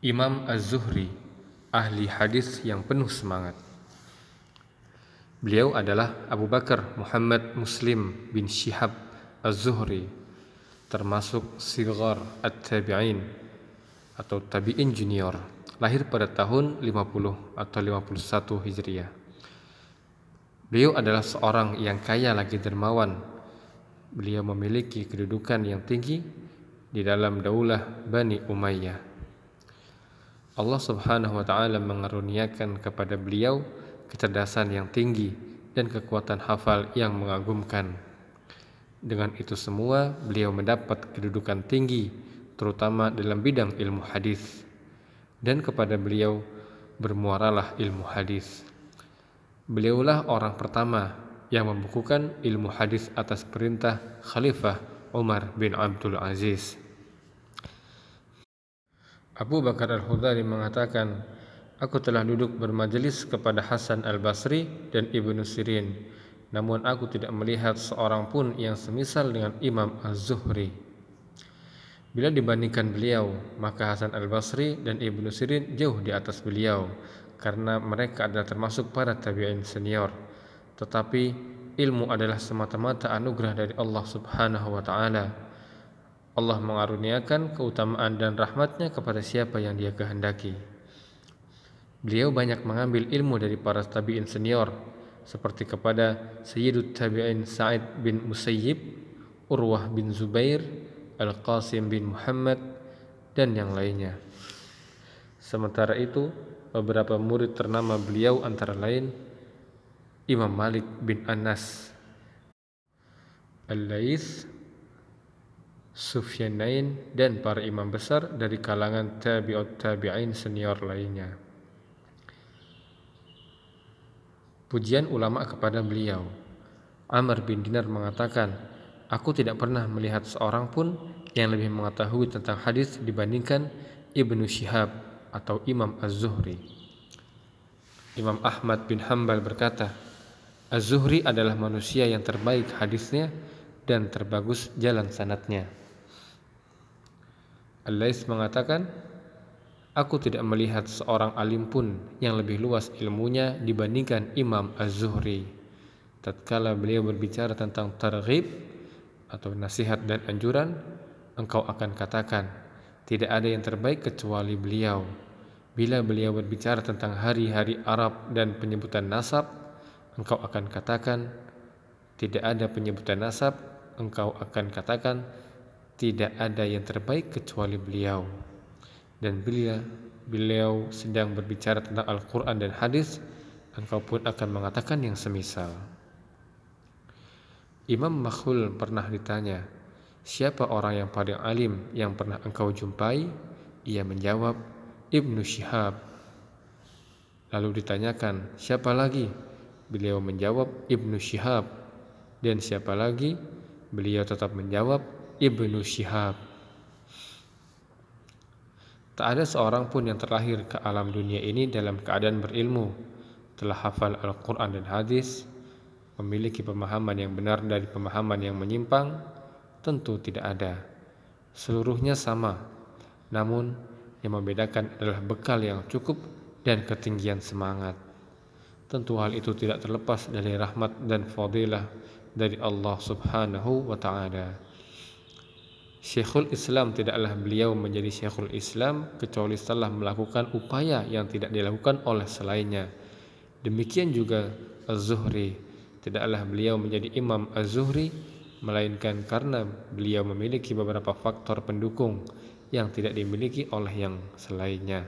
Imam Az-Zuhri, ahli hadis yang penuh semangat. Beliau adalah Abu Bakar Muhammad Muslim bin Shihab Az-Zuhri, termasuk Sigar At-Tabi'in atau Tabi'in Junior, lahir pada tahun 50 atau 51 Hijriah. Beliau adalah seorang yang kaya lagi dermawan. Beliau memiliki kedudukan yang tinggi di dalam daulah Bani Umayyah. Allah Subhanahu wa taala mengaruniakan kepada beliau kecerdasan yang tinggi dan kekuatan hafal yang mengagumkan. Dengan itu semua, beliau mendapat kedudukan tinggi terutama dalam bidang ilmu hadis. Dan kepada beliau bermuaralah ilmu hadis. Beliaulah orang pertama yang membukukan ilmu hadis atas perintah Khalifah Umar bin Abdul Aziz. Abu Bakar Al-Hudari mengatakan, Aku telah duduk bermajelis kepada Hasan Al-Basri dan Ibnu Sirin, namun aku tidak melihat seorang pun yang semisal dengan Imam Az-Zuhri. Bila dibandingkan beliau, maka Hasan Al-Basri dan Ibnu Sirin jauh di atas beliau karena mereka adalah termasuk para tabi'in senior. Tetapi ilmu adalah semata-mata anugerah dari Allah Subhanahu wa taala. Allah mengaruniakan keutamaan dan rahmatnya kepada siapa yang dia kehendaki. Beliau banyak mengambil ilmu dari para tabi'in senior seperti kepada Sayyidut Tabi'in Sa'id bin Musayyib, Urwah bin Zubair, Al-Qasim bin Muhammad dan yang lainnya. Sementara itu, beberapa murid ternama beliau antara lain Imam Malik bin Anas Al-Laith Sufyanain dan para imam besar dari kalangan tabi'ut tabi'in senior lainnya. Pujian ulama kepada beliau. Amr bin Dinar mengatakan, Aku tidak pernah melihat seorang pun yang lebih mengetahui tentang hadis dibandingkan Ibnu Syihab atau Imam Az-Zuhri. Imam Ahmad bin Hambal berkata, Az-Zuhri adalah manusia yang terbaik hadisnya dan terbagus jalan sanatnya. Al-Lais mengatakan, Aku tidak melihat seorang alim pun yang lebih luas ilmunya dibandingkan Imam Az-Zuhri. Tatkala beliau berbicara tentang targhib atau nasihat dan anjuran, engkau akan katakan, tidak ada yang terbaik kecuali beliau. Bila beliau berbicara tentang hari-hari Arab dan penyebutan nasab, engkau akan katakan tidak ada penyebutan nasab, engkau akan katakan tidak ada yang terbaik kecuali beliau. Dan bila beliau sedang berbicara tentang Al-Quran dan hadis, engkau pun akan mengatakan yang semisal. Imam Makhul pernah ditanya, Siapa orang yang paling alim yang pernah engkau jumpai? Ia menjawab, Ibnu Syihab. Lalu ditanyakan, siapa lagi? Beliau menjawab, Ibnu Syihab. Dan siapa lagi? Beliau tetap menjawab, Ibnu Syihab. Tak ada seorang pun yang terlahir ke alam dunia ini dalam keadaan berilmu, telah hafal Al-Quran dan hadis, memiliki pemahaman yang benar dari pemahaman yang menyimpang, Tentu tidak ada. Seluruhnya sama. Namun yang membedakan adalah bekal yang cukup dan ketinggian semangat. Tentu hal itu tidak terlepas dari rahmat dan fadilah dari Allah Subhanahu wa taala. Syekhul Islam tidaklah beliau menjadi Syekhul Islam kecuali setelah melakukan upaya yang tidak dilakukan oleh selainnya. Demikian juga Az-Zuhri, tidaklah beliau menjadi Imam Az-Zuhri melainkan karena beliau memiliki beberapa faktor pendukung yang tidak dimiliki oleh yang selainnya.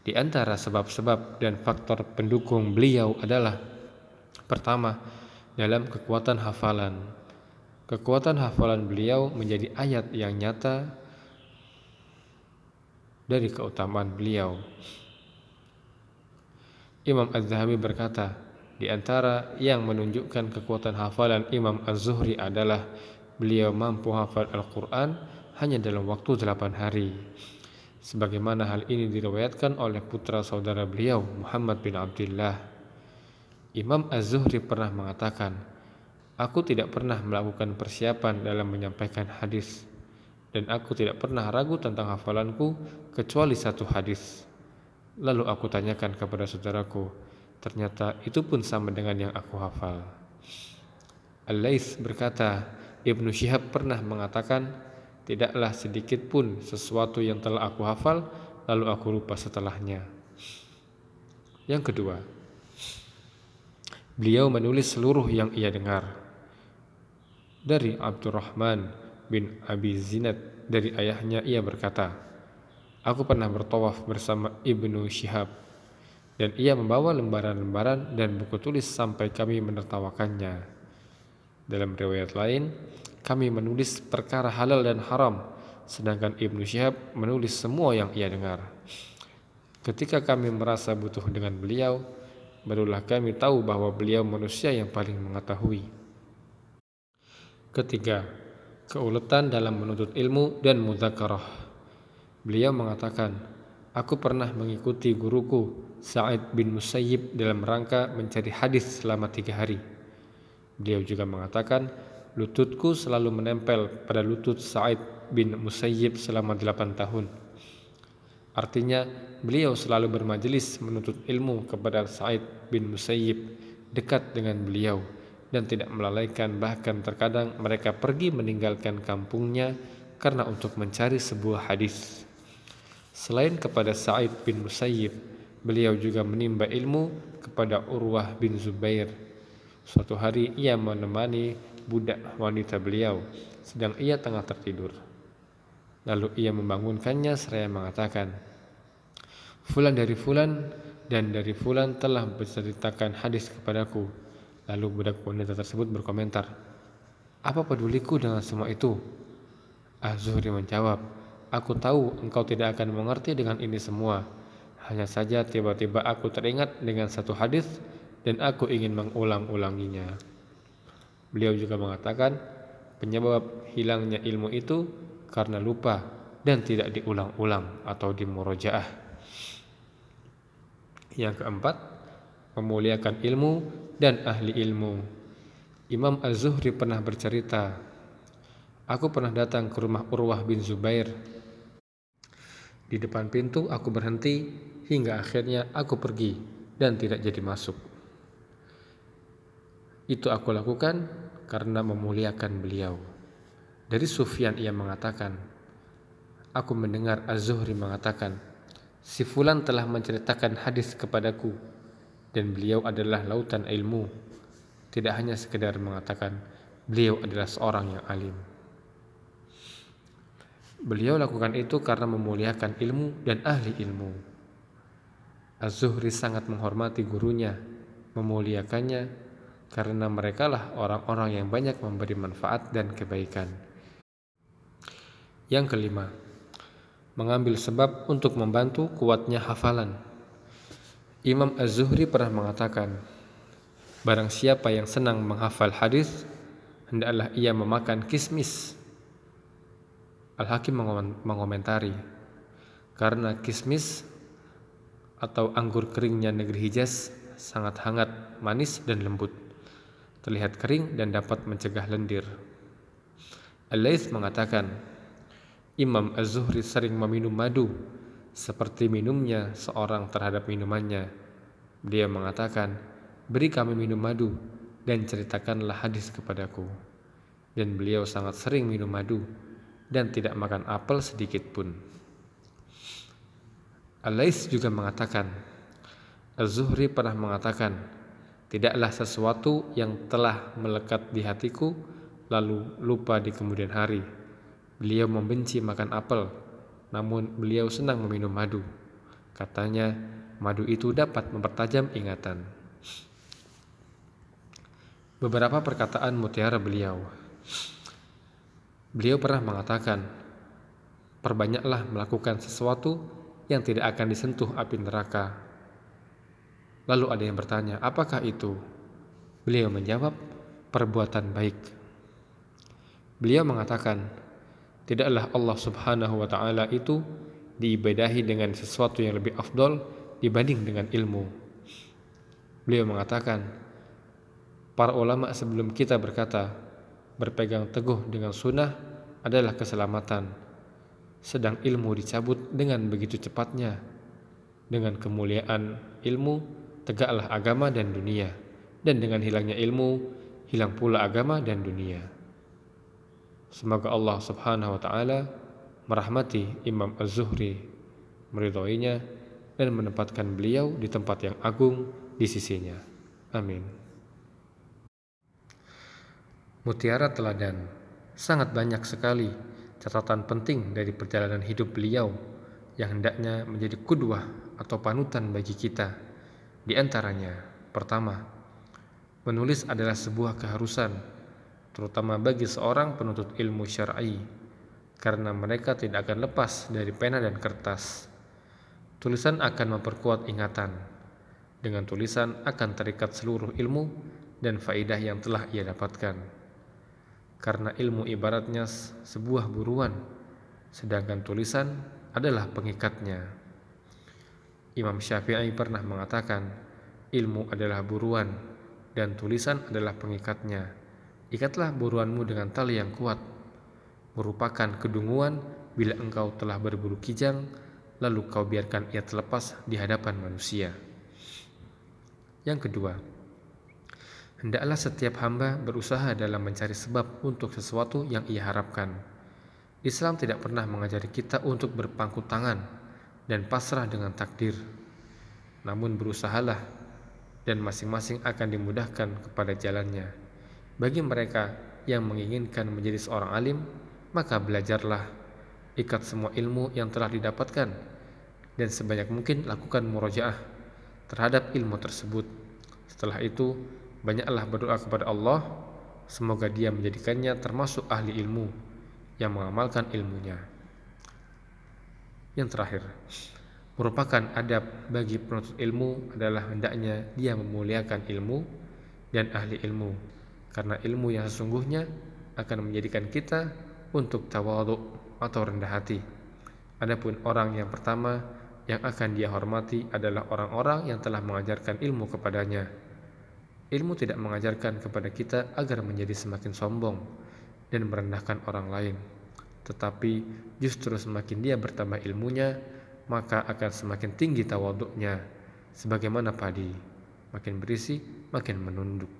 Di antara sebab-sebab dan faktor pendukung beliau adalah pertama, dalam kekuatan hafalan. Kekuatan hafalan beliau menjadi ayat yang nyata dari keutamaan beliau. Imam Az-Zahabi berkata, di antara yang menunjukkan kekuatan hafalan Imam Az-Zuhri adalah beliau mampu hafal Al-Quran hanya dalam waktu 8 hari. Sebagaimana hal ini diriwayatkan oleh putra saudara beliau Muhammad bin Abdullah. Imam Az-Zuhri pernah mengatakan, Aku tidak pernah melakukan persiapan dalam menyampaikan hadis. dan aku tidak pernah ragu tentang hafalanku kecuali satu hadis. Lalu aku tanyakan kepada saudaraku, ternyata itu pun sama dengan yang aku hafal. Al-Laits berkata, Ibnu Syihab pernah mengatakan, tidaklah sedikit pun sesuatu yang telah aku hafal lalu aku lupa setelahnya. Yang kedua, beliau menulis seluruh yang ia dengar. Dari Abdurrahman bin Abi Zinad dari ayahnya ia berkata, Aku pernah bertawaf bersama Ibnu Syihab dan ia membawa lembaran-lembaran dan buku tulis sampai kami menertawakannya. Dalam riwayat lain, kami menulis perkara halal dan haram, sedangkan Ibnu Syihab menulis semua yang ia dengar. Ketika kami merasa butuh dengan beliau, barulah kami tahu bahwa beliau manusia yang paling mengetahui. Ketiga, keuletan dalam menuntut ilmu dan mudzakarah. Beliau mengatakan, Aku pernah mengikuti guruku Sa'id bin Musayyib dalam rangka mencari hadis selama tiga hari. Beliau juga mengatakan, lututku selalu menempel pada lutut Sa'id bin Musayyib selama delapan tahun. Artinya, beliau selalu bermajelis menuntut ilmu kepada Sa'id bin Musayyib dekat dengan beliau dan tidak melalaikan bahkan terkadang mereka pergi meninggalkan kampungnya karena untuk mencari sebuah hadis. Selain kepada Sa'id bin Musayyib, beliau juga menimba ilmu kepada Urwah bin Zubair. Suatu hari ia menemani budak wanita beliau sedang ia tengah tertidur. Lalu ia membangunkannya seraya mengatakan, Fulan dari Fulan dan dari Fulan telah menceritakan hadis kepadaku Lalu budak wanita tersebut berkomentar, Apa peduliku dengan semua itu? Az-Zuhri menjawab, Aku tahu engkau tidak akan mengerti dengan ini semua. Hanya saja tiba-tiba aku teringat dengan satu hadis dan aku ingin mengulang-ulanginya. Beliau juga mengatakan, penyebab hilangnya ilmu itu karena lupa dan tidak diulang-ulang atau dimurojaah. Yang keempat, memuliakan ilmu dan ahli ilmu. Imam Az-Zuhri pernah bercerita, Aku pernah datang ke rumah Urwah bin Zubair. Di depan pintu aku berhenti hingga akhirnya aku pergi dan tidak jadi masuk. Itu aku lakukan karena memuliakan beliau. Dari Sufyan ia mengatakan, Aku mendengar Az-Zuhri mengatakan, Si Fulan telah menceritakan hadis kepadaku dan beliau adalah lautan ilmu. Tidak hanya sekedar mengatakan beliau adalah seorang yang alim. Beliau lakukan itu karena memuliakan ilmu dan ahli ilmu. Az-Zuhri sangat menghormati gurunya, memuliakannya karena merekalah orang-orang yang banyak memberi manfaat dan kebaikan. Yang kelima, mengambil sebab untuk membantu kuatnya hafalan. Imam Az-Zuhri pernah mengatakan, Barang siapa yang senang menghafal hadis, hendaklah ia memakan kismis. Al-Hakim mengomentari, karena kismis atau anggur keringnya negeri Hijaz sangat hangat, manis dan lembut. Terlihat kering dan dapat mencegah lendir. Al-Laits mengatakan, Imam Az-Zuhri sering meminum madu seperti minumnya seorang terhadap minumannya. Dia mengatakan, "Beri kami minum madu dan ceritakanlah hadis kepadaku." Dan beliau sangat sering minum madu dan tidak makan apel sedikit pun. Alais juga mengatakan, Az-Zuhri pernah mengatakan, "Tidaklah sesuatu yang telah melekat di hatiku lalu lupa di kemudian hari." Beliau membenci makan apel namun beliau senang meminum madu. Katanya, madu itu dapat mempertajam ingatan. Beberapa perkataan mutiara beliau. Beliau pernah mengatakan, "Perbanyaklah melakukan sesuatu yang tidak akan disentuh api neraka." Lalu ada yang bertanya, "Apakah itu?" Beliau menjawab, "Perbuatan baik." Beliau mengatakan, Tidaklah Allah Subhanahu wa taala itu diibadahi dengan sesuatu yang lebih afdol dibanding dengan ilmu. Beliau mengatakan, para ulama sebelum kita berkata, berpegang teguh dengan sunnah adalah keselamatan sedang ilmu dicabut dengan begitu cepatnya. Dengan kemuliaan ilmu, tegaklah agama dan dunia, dan dengan hilangnya ilmu, hilang pula agama dan dunia. Semoga Allah Subhanahu wa taala merahmati Imam Az-Zuhri, meridhoinya dan menempatkan beliau di tempat yang agung di sisinya. Amin. Mutiara teladan sangat banyak sekali catatan penting dari perjalanan hidup beliau yang hendaknya menjadi kudwah atau panutan bagi kita. Di antaranya, pertama, menulis adalah sebuah keharusan, terutama bagi seorang penuntut ilmu syar'i, karena mereka tidak akan lepas dari pena dan kertas. Tulisan akan memperkuat ingatan. Dengan tulisan akan terikat seluruh ilmu dan faidah yang telah ia dapatkan karena ilmu ibaratnya sebuah buruan, sedangkan tulisan adalah pengikatnya. Imam Syafi'i pernah mengatakan, ilmu adalah buruan dan tulisan adalah pengikatnya. Ikatlah buruanmu dengan tali yang kuat, merupakan kedunguan bila engkau telah berburu kijang, lalu kau biarkan ia terlepas di hadapan manusia. Yang kedua, Hendaklah setiap hamba berusaha dalam mencari sebab untuk sesuatu yang ia harapkan. Islam tidak pernah mengajari kita untuk berpangku tangan dan pasrah dengan takdir. Namun berusahalah dan masing-masing akan dimudahkan kepada jalannya. Bagi mereka yang menginginkan menjadi seorang alim, maka belajarlah, ikat semua ilmu yang telah didapatkan, dan sebanyak mungkin lakukan murojaah terhadap ilmu tersebut. Setelah itu, Banyaklah berdoa kepada Allah semoga Dia menjadikannya termasuk ahli ilmu yang mengamalkan ilmunya. Yang terakhir, merupakan adab bagi penuntut ilmu adalah hendaknya dia memuliakan ilmu dan ahli ilmu karena ilmu yang sesungguhnya akan menjadikan kita untuk tawaduk atau rendah hati. Adapun orang yang pertama yang akan dia hormati adalah orang-orang yang telah mengajarkan ilmu kepadanya Ilmu tidak mengajarkan kepada kita agar menjadi semakin sombong dan merendahkan orang lain, tetapi justru semakin dia bertambah ilmunya, maka akan semakin tinggi tawaduknya, sebagaimana padi, makin berisi, makin menunduk.